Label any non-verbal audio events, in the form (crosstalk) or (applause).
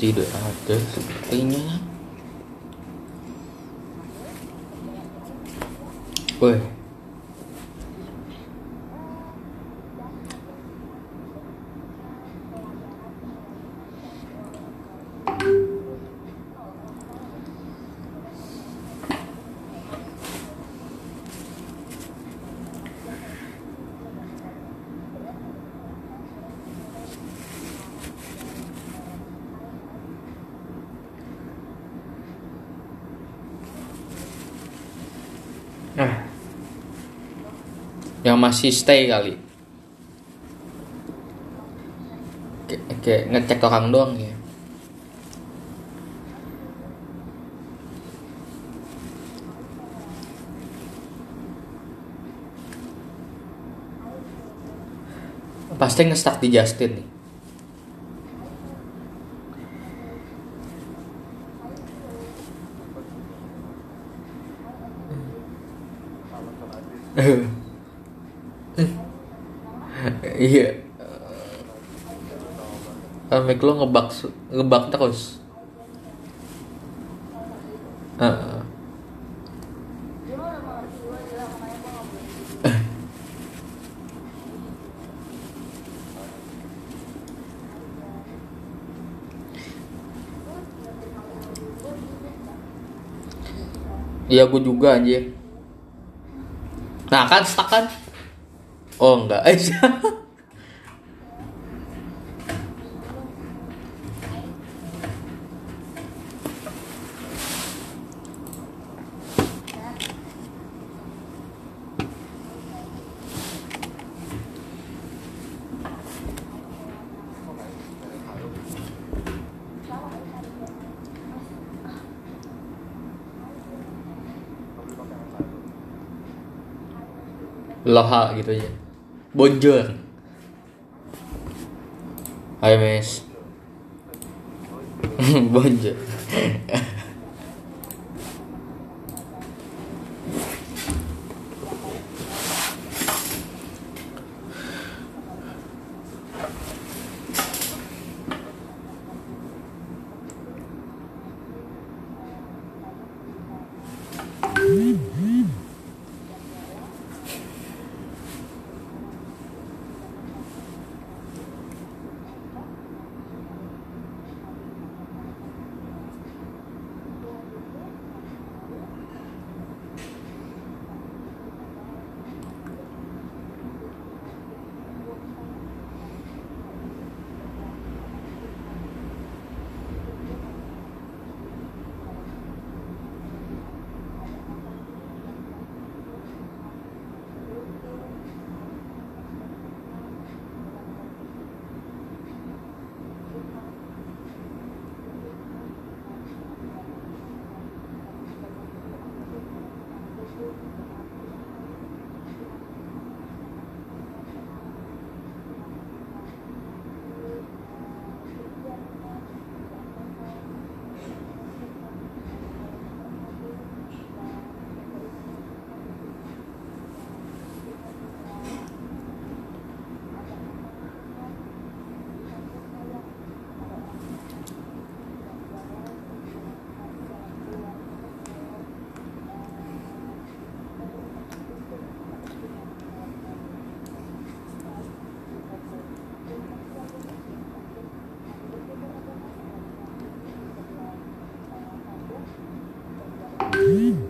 Tidak ada sepertinya. Woi. Nah. Yang masih stay kali. Kayak, kayak ngecek orang doang ya. Pasti ngestak di Justin nih. Iya. Uh, lo ngebak ngebak terus. Heeh. Iya gue juga anjir. Nah kan stuck kan? Oh enggak aja. (laughs) Loha gitu aja. Bonjour. Hai mes. (laughs) Bonjour. Mm-hmm.